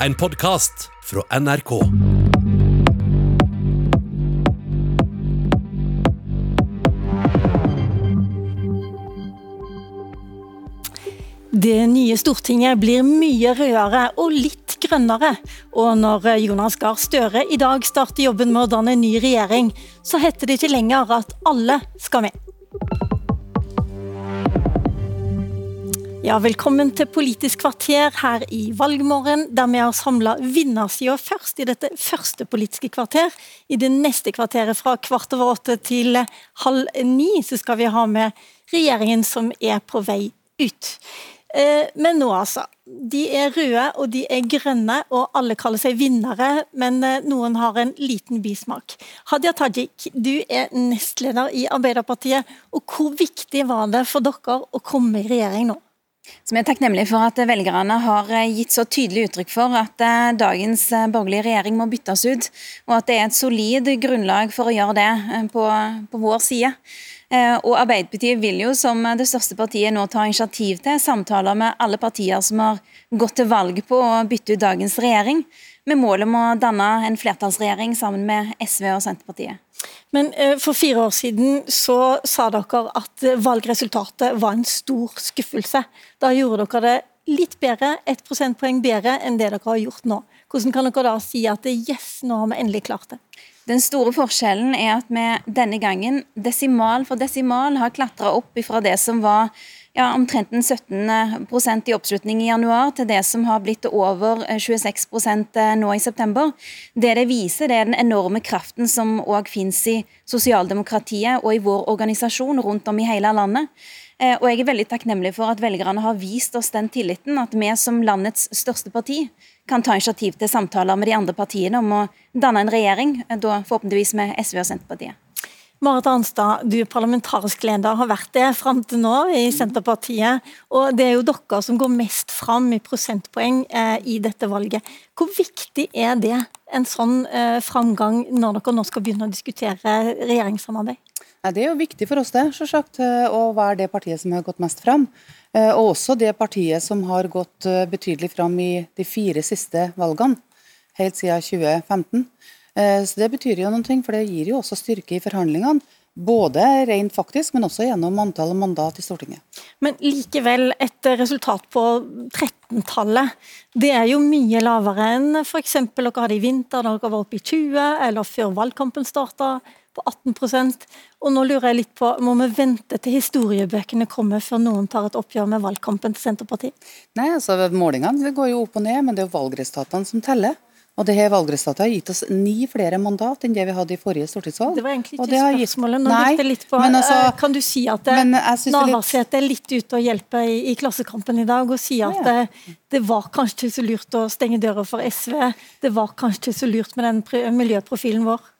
en podkast fra NRK. Det nye Stortinget blir mye rødere og litt grønnere. Og når Jonas Gahr Støre i dag starter jobben med å danne ny regjering, så heter det ikke lenger at alle skal med. Ja, Velkommen til Politisk kvarter her i Valgmorgen, der vi har samla vinnersida først i dette første Politiske kvarter. I det neste kvarteret fra kvart over åtte til halv ni så skal vi ha med regjeringen som er på vei ut. Eh, men nå, altså. De er røde og de er grønne, og alle kaller seg vinnere, men eh, noen har en liten bismak. Hadia Tajik, du er nestleder i Arbeiderpartiet. og Hvor viktig var det for dere å komme i regjering nå? Som er takknemlig for at velgerne har eh, gitt så tydelig uttrykk for at eh, dagens eh, borgerlige regjering må byttes ut, og at det er et solid grunnlag for å gjøre det på, på vår side. Og Arbeiderpartiet vil jo som det største partiet nå ta initiativ til samtaler med alle partier som har gått til valg på å bytte ut dagens regjering, med mål om å danne en flertallsregjering sammen med SV og Senterpartiet. Men eh, For fire år siden så sa dere at valgresultatet var en stor skuffelse. Da gjorde dere det litt bedre, ett prosentpoeng bedre enn det dere har gjort nå. Hvordan kan dere da si at yes, nå har vi endelig klart det? Den store forskjellen er at vi denne gangen desimal for desimal har klatra opp ifra det som var ja, omtrent 17% i oppslutning i januar, til det som har blitt over 26 eh, nå i september. Det det viser, det er den enorme kraften som òg finnes i sosialdemokratiet og i vår organisasjon rundt om i hele landet. Eh, og jeg er veldig takknemlig for at velgerne har vist oss den tilliten, at vi som landets største parti kan ta initiativ til samtaler med de andre partiene om å danne en regjering, eh, da forhåpentligvis med SV og Senterpartiet. Marit Arnstad, du er parlamentarisk leder, har vært det fram til nå i Senterpartiet. Og det er jo dere som går mest fram i prosentpoeng eh, i dette valget. Hvor viktig er det, en sånn eh, framgang, når dere nå skal begynne å diskutere regjeringssamarbeid? Det er jo viktig for oss det, selvsagt, eh, å være det partiet som har gått mest fram. Og også det partiet som har gått betydelig fram i de fire siste valgene, helt siden 2015. Eh, så Det betyr jo noe, for det gir jo også styrke i forhandlingene. Både rent faktisk, men også gjennom antall mandat i Stortinget. Men likevel, et resultat på 13-tallet, det er jo mye lavere enn f.eks. dere hadde i vinter, da dere var oppe i 20, eller før valgkampen starta på 18% Og nå lurer jeg litt på, Må vi vente til historiebøkene kommer før noen tar et oppgjør med valgkampen til Senterpartiet? Nei, altså Målingene går jo opp og ned, men det er jo valgresultatene som teller. Og det her Valgresultatet har gitt oss ni flere mandat enn det vi hadde i forrige stortingsvalg. Det var egentlig ikke spørsmålet. Nå nei, litt på, altså, eh, Kan du si at Navarsete er litt ute og hjelper i, i, Klassekampen i dag, og si at ja. det, det, var kanskje ikke så lurt å stenge døra for SV, det var kanskje ikke så lurt med den miljøprofilen vår?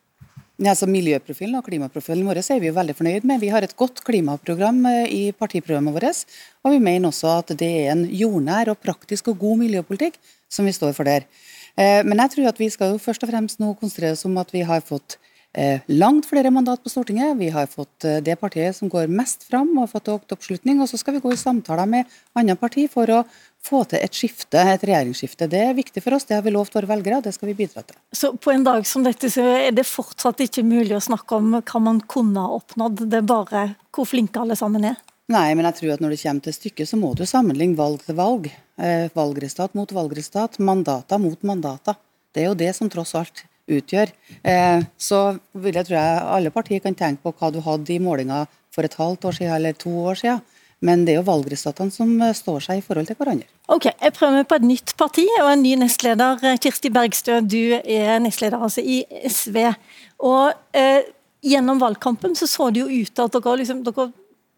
Ja, altså Miljøprofilen og klimaprofilen vår er vi jo veldig fornøyd med. Vi har et godt klimaprogram eh, i partiprogrammet vårt. Og vi mener også at det er en jordnær og praktisk og god miljøpolitikk som vi står for der. Eh, men jeg tror at vi skal jo først og fremst nå konsentrere oss om at vi har fått eh, langt flere mandat på Stortinget. Vi har fått eh, det partiet som går mest fram og har fått økt oppslutning. Og så skal vi gå i samtaler med andre parti for å få til et skifte, et regjeringsskifte. Det er viktig for oss, det har vi lovt våre velgere, og det skal vi bidra til. Så på en dag som dette så er det fortsatt ikke mulig å snakke om hva man kunne ha oppnådd, det er bare hvor flinke alle sammen er? Nei, men jeg tror at når det kommer til stykket, så må du sammenligne valg til valg. Eh, valgresultat mot valgresultat, mandater mot mandater. Det er jo det som tross alt utgjør. Eh, så vil jeg tro jeg alle partier kan tenke på hva du hadde i målinga for et halvt år siden eller to år siden. Men det er jo valgresultatene som eh, står seg i forhold til hverandre. Ok, Jeg prøver meg på et nytt parti og en ny nestleder. Kirsti Bergstø, du er nestleder altså i SV. Og eh, Gjennom valgkampen så, så det jo ut til at dere, liksom, dere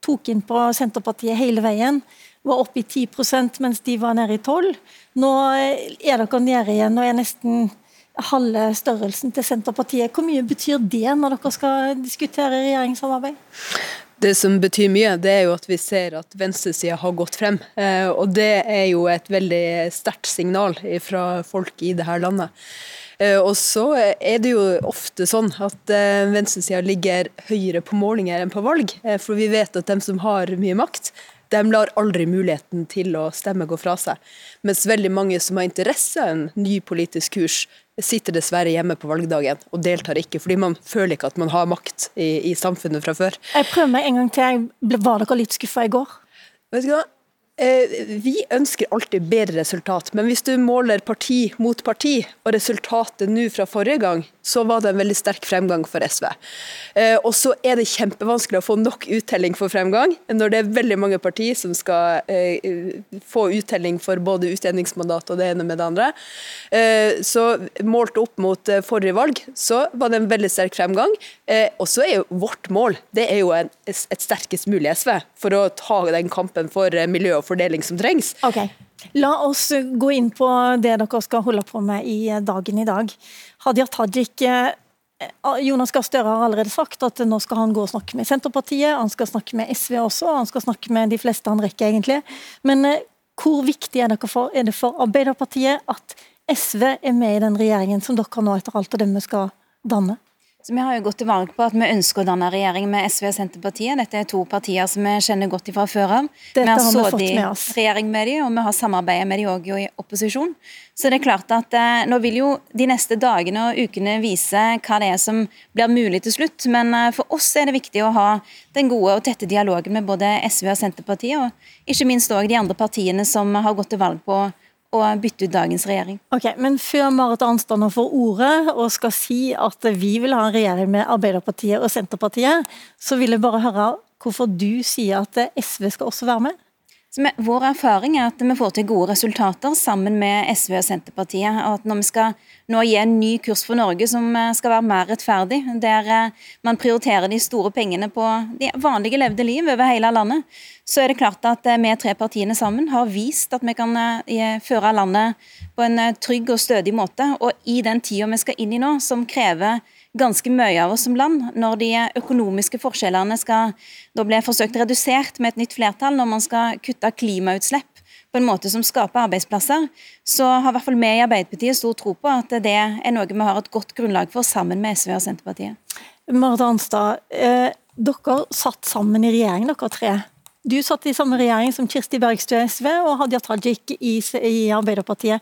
tok inn på Senterpartiet hele veien. Var oppe i 10% mens de var nede i 12 Nå er dere nede igjen og er nesten halve størrelsen til Senterpartiet. Hvor mye betyr det når dere skal diskutere regjeringssamarbeid? Det som betyr mye, det er jo at vi ser at venstresida har gått frem. Eh, og det er jo et veldig sterkt signal fra folk i dette landet. Eh, og så er det jo ofte sånn at eh, venstresida ligger høyere på målinger enn på valg. Eh, for vi vet at dem som har mye makt, de lar aldri muligheten til å stemme gå fra seg. Mens veldig mange som har interesse av en ny politisk kurs, sitter dessverre hjemme på valgdagen og deltar ikke, fordi man føler ikke at man har makt i, i samfunnet fra før. Jeg prøver meg en gang til. Var dere litt skuffa i går? Vet du hva? Eh, vi ønsker alltid bedre resultat, men hvis du måler parti mot parti, og resultatet nå fra forrige gang, så var det en veldig sterk fremgang for SV. Eh, og så er det kjempevanskelig å få nok uttelling for fremgang, når det er veldig mange partier som skal eh, få uttelling for både utjevningsmandat og det ene med det andre. Så målt opp mot forrige valg, så var det en veldig sterk fremgang. Og så er jo vårt mål det er jo et sterkest mulig SV, for å ta den kampen for miljø og fordeling som trengs. Okay. La oss gå inn på det dere skal holde på med i dagen i dag. Hadia Tajik eh, Jonas Gahr Støre har allerede sagt at nå skal han gå og snakke med Senterpartiet, han skal snakke med SV også, han skal snakke med de fleste han rekker, egentlig. Men eh, hvor viktig er for, er det for Arbeiderpartiet at SV er med i den regjeringen som dere nå etter alt å dømme skal danne? Så Vi har jo gått til valg på at vi ønsker å danne regjering med SV og Senterpartiet. Dette er to partier som vi kjenner godt ifra før av. Vi har sittet i regjering med dem, og vi har samarbeidet med dem òg i opposisjon. Så det er klart at eh, Nå vil jo de neste dagene og ukene vise hva det er som blir mulig til slutt. Men eh, for oss er det viktig å ha den gode og tette dialogen med både SV og Senterpartiet, og ikke minst òg de andre partiene som har gått til valg på å bytte ut dagens regjering. Ok, Men før Marit Arnstad nå får ordet og skal si at vi vil ha en regjering med Arbeiderpartiet og Senterpartiet, så vil jeg bare høre hvorfor du sier at SV skal også være med? Vi, vår erfaring er at vi får til gode resultater sammen med SV og Senterpartiet. og at Når vi skal nå gi en ny kurs for Norge som eh, skal være mer rettferdig, der eh, man prioriterer de store pengene på de vanlige levde liv over hele landet, så er det klart at eh, vi tre partiene sammen har vist at vi kan føre landet på en trygg og stødig måte. Og i den tida vi skal inn i nå, som krever ganske mye av oss som land. Når de økonomiske forskjellene skal da bli forsøkt redusert med et nytt flertall, når man skal kutte klimautslipp på en måte som skaper arbeidsplasser, så har i hvert fall vi i Arbeiderpartiet stor tro på at det er noe vi har et godt grunnlag for sammen med SV og Senterpartiet. Marit Arnstad, eh, dere satt sammen i regjering, dere tre. Du satt i samme regjering som Kirsti Bergstø i SV og Hadia Tajik i, i Arbeiderpartiet.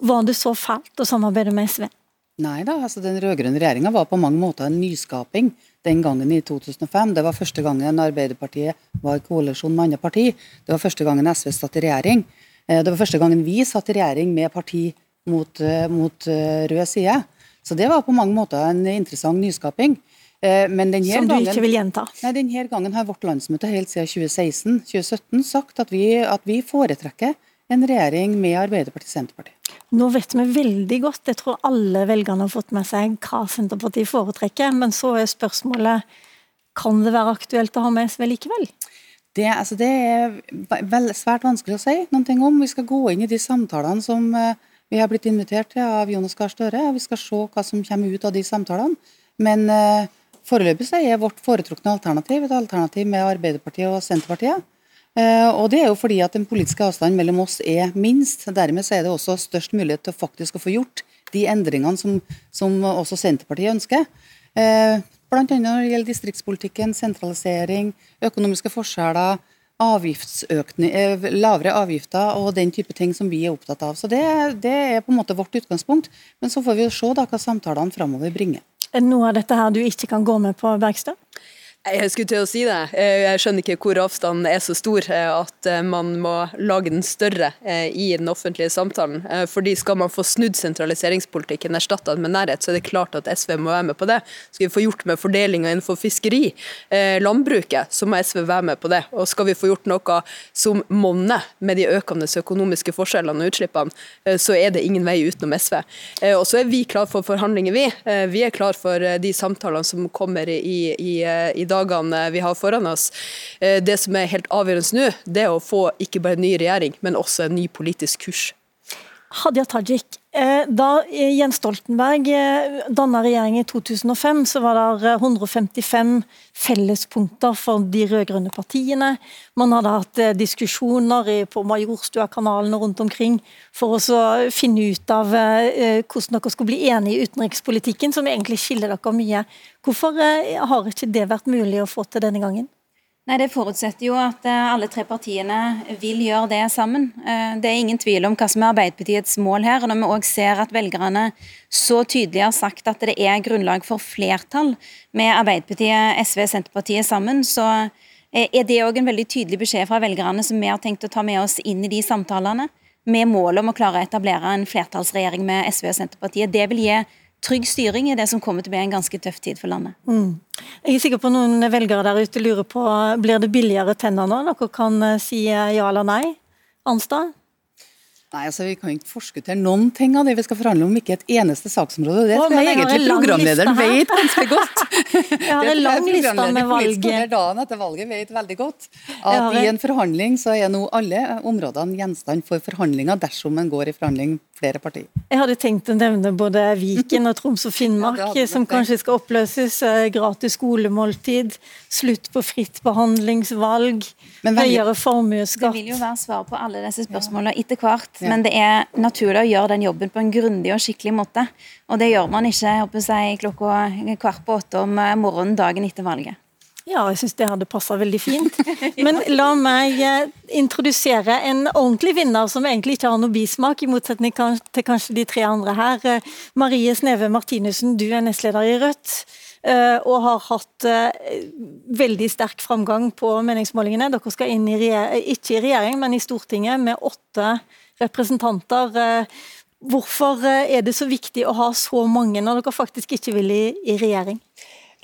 Var det så fælt å samarbeide med SV? Nei da, altså den rød-grønne regjeringa var på mange måter en nyskaping den gangen i 2005. Det var første gangen Arbeiderpartiet var i koalisjon med andre parti. Det var første gangen SV satt i regjering. Eh, det var første gangen vi satt i regjering med parti mot, eh, mot eh, rød side. Så det var på mange måter en interessant nyskaping. Men denne Som du gangen, ikke vil gjenta? Nei, denne gangen har vårt landsmøte helt siden 2016-2017 sagt at vi, at vi foretrekker en regjering med Arbeiderpartiet og Senterpartiet. Nå vet vi veldig godt, jeg tror alle velgerne har fått med seg hva Senterpartiet foretrekker, men så er spørsmålet kan det være aktuelt å ha med SV likevel? Det, altså det er svært vanskelig å si noen ting om. Vi skal gå inn i de samtalene som eh, vi har blitt invitert til av Jonas Gahr Støre. Vi skal se hva som kommer ut av de samtalene. Men uh, foreløpig er vårt foretrukne alternativ et alternativ med Arbeiderpartiet og Senterpartiet. Eh, og Det er jo fordi at den politiske avstanden mellom oss er minst. Dermed så er det også størst mulighet til faktisk å få gjort de endringene som, som også Senterpartiet ønsker. Bl.a. blant annet når det gjelder distriktspolitikken, sentralisering, økonomiske forskjeller, eh, lavere avgifter og den type ting som vi er opptatt av. Så det, det er på en måte vårt utgangspunkt. Men så får vi jo se da hva samtalene framover bringer. Er det noe av dette her du ikke kan gå med på, Bergstø? Jeg skulle til å si det. Eh, jeg skjønner ikke hvor avstanden er så stor eh, at eh, man må lage den større i den offentlige samtalen. Fordi Skal man få snudd sentraliseringspolitikken erstatta med nærhet, så er det klart at SV må være med på det. Skal vi få gjort med fordelinga innenfor fiskeri, landbruket, så må SV være med på det. Og skal vi få gjort noe som monner med de økende økonomiske forskjellene og utslippene, så er det ingen vei utenom SV. Og så er vi klar for forhandlinger, vi. Vi er klar for de samtalene som kommer i, i, i dag dagene vi har foran oss. Eh, det som er helt avgjørende nå, det er å få ikke bare en ny regjering, men også en ny politisk kurs. Hadia Tajik, eh, da Jens Stoltenberg eh, danna regjering i 2005, så var det 155 fellespunkter for de rød-grønne partiene. Man hadde hatt diskusjoner på majorstua-kanalene rundt omkring for å finne ut av hvordan dere skulle bli enige i utenrikspolitikken, som egentlig skiller dere mye. Hvorfor har ikke det vært mulig å få til denne gangen? Nei, Det forutsetter jo at eh, alle tre partiene vil gjøre det sammen. Eh, det er ingen tvil om hva som er Arbeiderpartiets mål her. Når vi òg ser at velgerne så tydelig har sagt at det er grunnlag for flertall med Arbeiderpartiet, SV og Senterpartiet sammen, så er det òg en veldig tydelig beskjed fra velgerne som vi har tenkt å ta med oss inn i de samtalene, med mål om å klare å etablere en flertallsregjering med SV og Senterpartiet. Det vil gi trygg styring i det som kommer til å bli en ganske tøff tid for landet. Mm. Jeg er sikker på noen velgere der ute lurer på blir det billigere tenner nå? Dere kan eh, si ja eller nei. Arnstad? Nei, altså Vi kan ikke forskuttere noen ting av det vi skal forhandle om, ikke et eneste saksområde. Det tror jeg egentlig programlederen vet ganske godt. Jeg har en lang liste med valg. Dagen etter valget vet veldig godt at i en forhandling så er nå alle områdene gjenstand for forhandlinger dersom en går i forhandling flere partier. Jeg hadde tenkt å nevne både Viken og Troms og Finnmark, ja, som kanskje skal oppløses. Eh, gratis skolemåltid, slutt på fritt behandlingsvalg, høyere formuesskatt. Det vil jo være svar på alle disse spørsmålene etter hvert, ja. men det er naturlig å gjøre den jobben på en grundig og skikkelig måte. Og det gjør man ikke jeg håper jeg, klokka kvart på åtte om eh, morgenen dagen etter valget. Ja, jeg syns det hadde passa veldig fint. Men la meg eh, introdusere en ordentlig vinner som egentlig ikke har noe bismak, i motsetning til kanskje de tre andre her. Eh, Marie Sneve Martinussen, du er nestleder i Rødt. Eh, og har hatt veldig sterk framgang på meningsmålingene. Dere skal inn i ikke i regjering, men i Stortinget med åtte representanter. Hvorfor er det så viktig å ha så mange når dere faktisk ikke vil i, i regjering?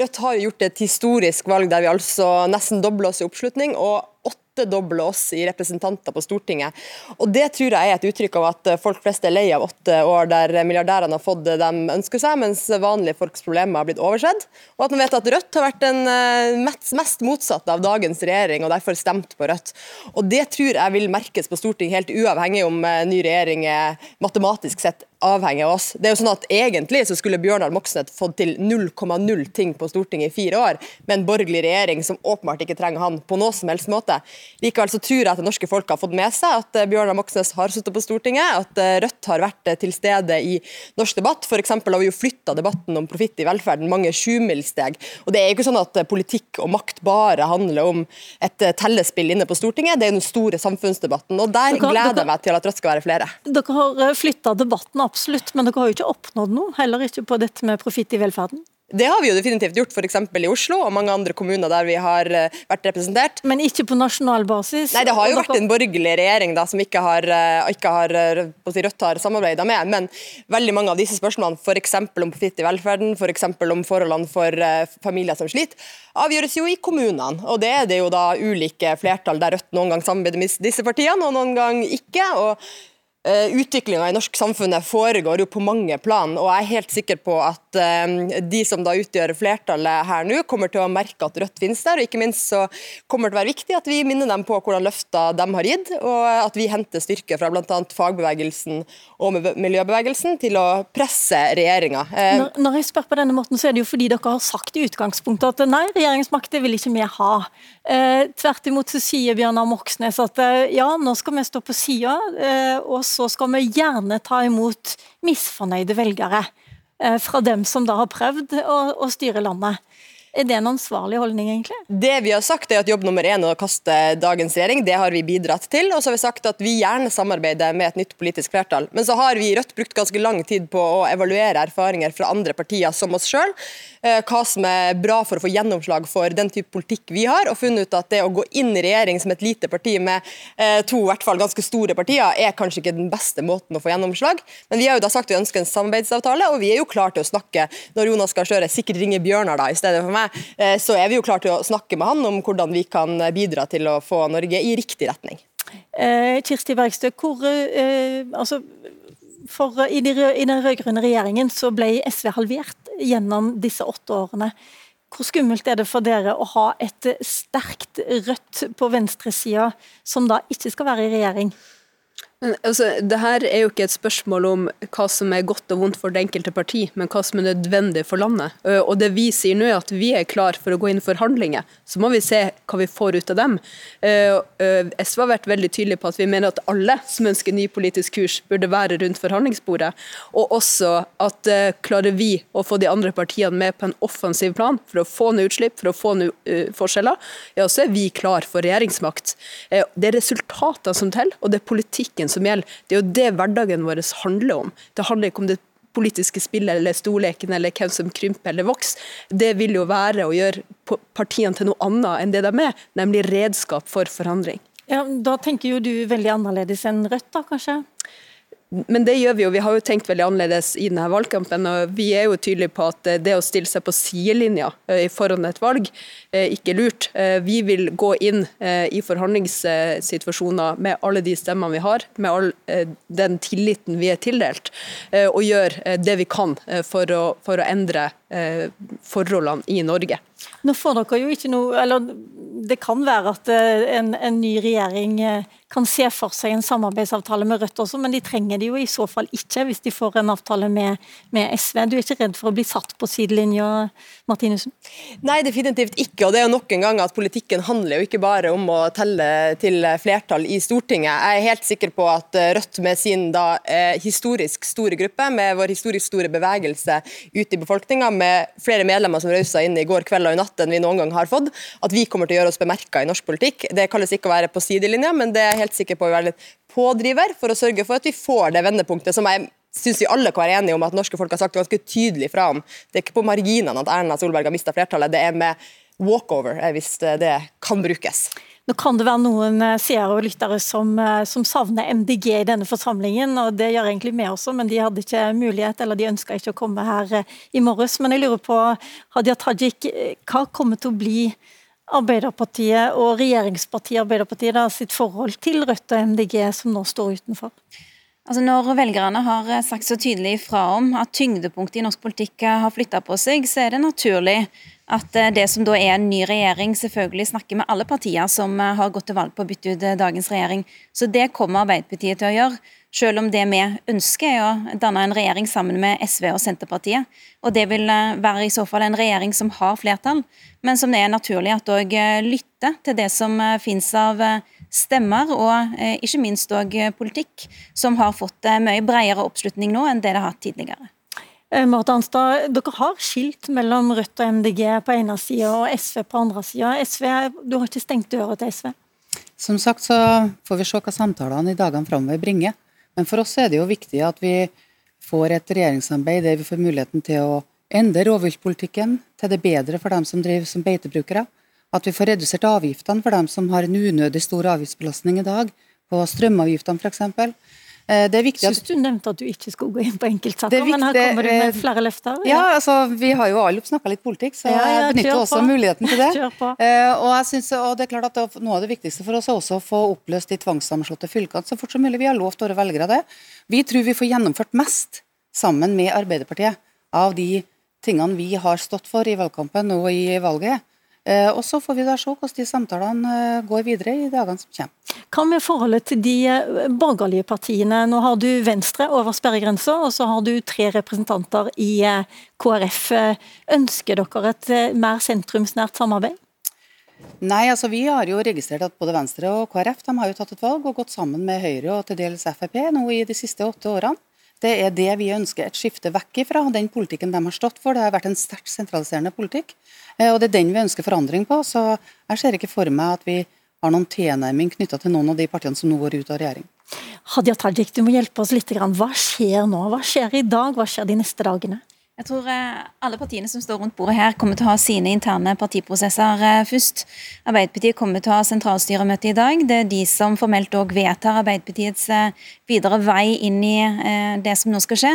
Rødt har gjort et historisk valg der vi altså nesten dobler oss i oppslutning. og åttedoble oss i representanter på Stortinget. Og Det tror jeg er et uttrykk av at folk flest er lei av åtte år der milliardærene har fått det de ønsker seg, mens vanlige folks problemer har blitt oversett. Og at man vet at Rødt har vært den eh, mest motsatte av dagens regjering, og derfor stemt på Rødt. Og Det tror jeg vil merkes på Stortinget, helt uavhengig om eh, ny regjering er matematisk sett avhengig av oss. Det er jo sånn at Egentlig så skulle Bjørnar Moxnes fått til 0,0 ting på Stortinget i fire år, med en borgerlig regjering som åpenbart ikke trenger han på noe som helst måte. Likevel så tror jeg at det norske folk har fått med seg at eh, Bjørnar Moxnes har sittet på Stortinget, at eh, Rødt har vært eh, til stede i norsk debatt. F.eks. har vi jo flytta debatten om profitt i velferden mange sjumilssteg. Og det er jo ikke sånn at politikk og makt bare handler om et tellespill inne på Stortinget, det er den store samfunnsdebatten. Og der dere, gleder jeg meg til at Rødt skal være flere. Dere har flytta debatten opp absolutt, men dere har jo ikke oppnådd noe, heller ikke på dette med profitt i velferden. Det har vi jo definitivt gjort, f.eks. i Oslo og mange andre kommuner der vi har eh, vært representert. Men ikke på nasjonal basis? Nei, det har jo vært en borgerlig regjering da, som ikke har, eh, ikke har eh, Rødt har samarbeida med. Men veldig mange av disse spørsmålene, f.eks. om profitt i velferden, f.eks. Om forholdene for familier som sliter, avgjøres jo i kommunene. Og det er det jo da ulike flertall der Rødt noen gang samarbeider med disse partiene, og noen gang ikke. og Utviklinga i norsk samfunn foregår jo på mange plan, og jeg er helt sikker på at uh, de som da utgjør flertallet her nå, kommer til å merke at Rødt finnes der. og Ikke minst så kommer det til å være viktig at vi minner dem på hvordan løfter de har gitt, og at vi henter styrke fra bl.a. fagbevegelsen og miljøbevegelsen til å presse regjeringa. Når, jeg spør på denne måten, så er det jo fordi dere har sagt i utgangspunktet at nei, regjeringsmakt det vil ikke vi ha. tvert imot så sier Bjørnar Moxnes at ja, nå skal vi stå på sida. og så skal vi gjerne ta imot misfornøyde velgere eh, fra dem som da har prøvd å, å styre landet. Er det en ansvarlig holdning, egentlig? Det vi har sagt er at Jobb nummer én er å kaste dagens regjering. Det har vi bidratt til. Og så har vi sagt at vi gjerne samarbeider med et nytt politisk flertall. Men så har vi i Rødt brukt ganske lang tid på å evaluere erfaringer fra andre partier som oss sjøl. Eh, hva som er bra for å få gjennomslag for den type politikk vi har, og funnet ut at det å gå inn i regjering som et lite parti med eh, to i hvert fall ganske store partier, er kanskje ikke den beste måten å få gjennomslag. Men vi har jo da sagt vi ønsker en samarbeidsavtale, og vi er jo klare til å snakke når Jonas Gahr Støre sikkert ringer Bjørnar da i stedet for meg så er vi jo klare til å snakke med han om hvordan vi kan bidra til å få Norge i riktig retning. Eh, Kirsti Bergstø, hvor, eh, altså, for, i, de, i den rød-grønne regjeringen så ble SV halvert gjennom disse åtte årene. Hvor skummelt er det for dere å ha et sterkt Rødt på venstresida, som da ikke skal være i regjering? Altså, det her er jo ikke et spørsmål om hva som er godt og vondt for det enkelte parti, men hva som er nødvendig for landet. Og Det vi sier nå er at vi er klar for å gå inn i forhandlinger. Så må vi se hva vi får ut av dem. SV har vært veldig tydelig på at vi mener at alle som ønsker ny politisk kurs, burde være rundt forhandlingsbordet. Og også at klarer vi å få de andre partiene med på en offensiv plan for å få ned utslipp, for å få ned forskjeller, ja, så er vi klar for regjeringsmakt. Det er resultatene som teller, og det er politikken som gjelder. Det er jo det hverdagen vår handler om. Det handler ikke om det politiske spillet eller storleken eller hvem som krymper eller vokser. Det vil jo være å gjøre partiene til noe annet enn det de er, nemlig redskap for forandring. Ja, Da tenker jo du veldig annerledes enn Rødt, da kanskje? Men det gjør vi jo. Vi har jo tenkt veldig annerledes i denne valgkampen. og Vi er jo tydelige på at det å stille seg på sidelinja eh, foran et valg, eh, ikke lurt. Eh, vi vil gå inn i forhandlingssituasjoner med alle de stemmene vi har, med all den tilliten vi er tildelt, og gjøre det vi kan for å, for å endre forholdene i Norge. Nå får dere jo ikke noe, eller Det kan være at en, en ny regjering kan se for seg en samarbeidsavtale med Rødt også, men de trenger det jo i så fall ikke hvis de får en avtale med, med SV. Du er ikke redd for å bli satt på sidelinja, Martinussen? Nei, definitivt ikke. og det er jo nok en gang at Politikken handler jo ikke bare om å telle til flertall i Stortinget. Jeg er helt sikker på at Rødt med sin da eh, historisk store gruppe, med vår historisk store bevegelse ute i befolkninga, med flere medlemmer som rausa inn i går kveld og i natt enn vi noen gang har fått, at vi kommer til å gjøre oss bemerka i norsk politikk. Det kalles ikke å være på sidelinja, men det er jeg helt sikker på å være litt pådriver for å sørge for at vi får det vendepunktet som jeg syns vi alle kan være enige om at norske folk har sagt ganske tydelig fra om. Det er ikke på marginene at Erna Solberg har mista flertallet, det er med walkover, hvis det kan brukes. Nå kan det være noen eh, seere og lyttere som, eh, som, savner MDG i denne forsamlingen, og det gjør egentlig vi også, men de hadde ikke mulighet, eller de ønska ikke å komme her eh, i morges. Men jeg lurer på, Hadia Tajik, hva kommer til å bli Arbeiderpartiet og regjeringspartiet Arbeiderpartiet da, sitt forhold til Rødt og MDG, som nå står utenfor? Altså Når velgerne har sagt så tydelig fra om at tyngdepunktet i norsk politikk har flytta på seg, så er det naturlig at eh, det som da er en ny regjering, selvfølgelig snakker med alle partier som eh, har gått til valg på å bytte ut eh, dagens regjering. Så det kommer Arbeiderpartiet til å gjøre. Selv om det vi ønsker er å danne en regjering sammen med SV og Senterpartiet. Og det vil være i så fall en regjering som har flertall, men som det er naturlig at òg lytter til det som finnes av stemmer, og ikke minst òg politikk, som har fått mye bredere oppslutning nå enn det det har hatt tidligere. Eh, Marit Arnstad, dere har skilt mellom Rødt og MDG på ene sida og SV på andre sida. SV, du har ikke stengt døra til SV? Som sagt så får vi se hva samtalene i dagene framover bringer. Men for oss er det jo viktig at vi får et regjeringssamarbeid der vi får muligheten til å endre rovviltpolitikken til det bedre for dem som driver som beitebrukere. At vi får redusert avgiftene for dem som har en unødig stor avgiftsbelastning i dag, på strømavgiftene f.eks. Eh, det er viktig at... Synes du nevnte at du ikke skulle gå inn på enkeltsaker, men her kommer du med eh, flere løfter? Ja, ja altså, vi har jo alle snakka litt politikk, så ja, ja, jeg benytter også muligheten til det. Uh, og jeg synes, og det er klart at det, Noe av det viktigste for oss er også å få oppløst de tvangssammenslåtte fylkene så fort som mulig. Vi har lovt våre velgere det. Vi tror vi får gjennomført mest sammen med Arbeiderpartiet av de tingene vi har stått for i valgkampen og i valget. Eh, og Så får vi da se hvordan de samtalene eh, går videre i dagene som kommer. Hva med forholdet til de eh, borgerlige partiene? Nå har du Venstre over sperregrensa, og så har du tre representanter i KrF. Ønsker dere et mer sentrumsnært samarbeid? Nei, altså vi har jo registrert at både Venstre og KrF de har jo tatt et valg og gått sammen med Høyre og til dels Frp nå i de siste åtte årene. Det er det vi ønsker, et skifte vekk ifra, den politikken de har stått for. Det har vært en sterkt sentraliserende politikk. Eh, og Det er den vi ønsker forandring på. så Jeg ser ikke for meg at vi har noen tilnærming knytta til noen av de partiene som nå går ut av regjering. Hadia Tajik, du må hjelpe oss litt. Hva skjer nå? Hva skjer i dag? Hva skjer de neste dagene? Jeg tror eh, alle partiene som står rundt bordet her, kommer til å ha sine interne partiprosesser eh, først. Arbeiderpartiet kommer til å ha sentralstyremøte i dag. Det er de som formelt òg vedtar Arbeiderpartiets videre vei inn i det som nå skal skje.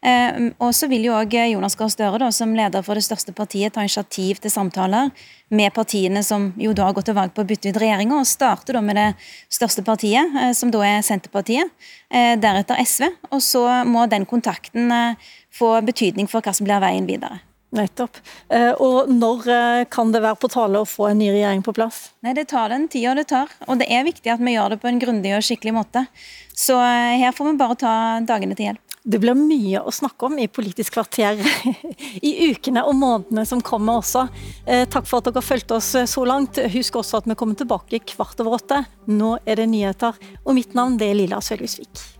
Eh, og så vil jo òg Jonas Gahr Støre, som leder for det største partiet, ta initiativ til samtaler med partiene som jo da har gått til valg på å bytte ut regjeringa, og starte da med det største partiet, eh, som da er Senterpartiet. Eh, deretter SV. Og så må den kontakten få betydning for hva som blir veien videre. Nettopp. Eh, og når eh, kan det være på tale å få en ny regjering på plass? Nei, Det tar den tida det tar, og det er viktig at vi gjør det på en grundig og skikkelig måte. Så eh, her får vi bare ta dagene til hjelp. Det blir mye å snakke om i Politisk kvarter i ukene og månedene som kommer også. Takk for at dere har fulgt oss så langt. Husk også at vi kommer tilbake kvart over åtte. Nå er det nyheter, og mitt navn er Lilla Sølhusvik.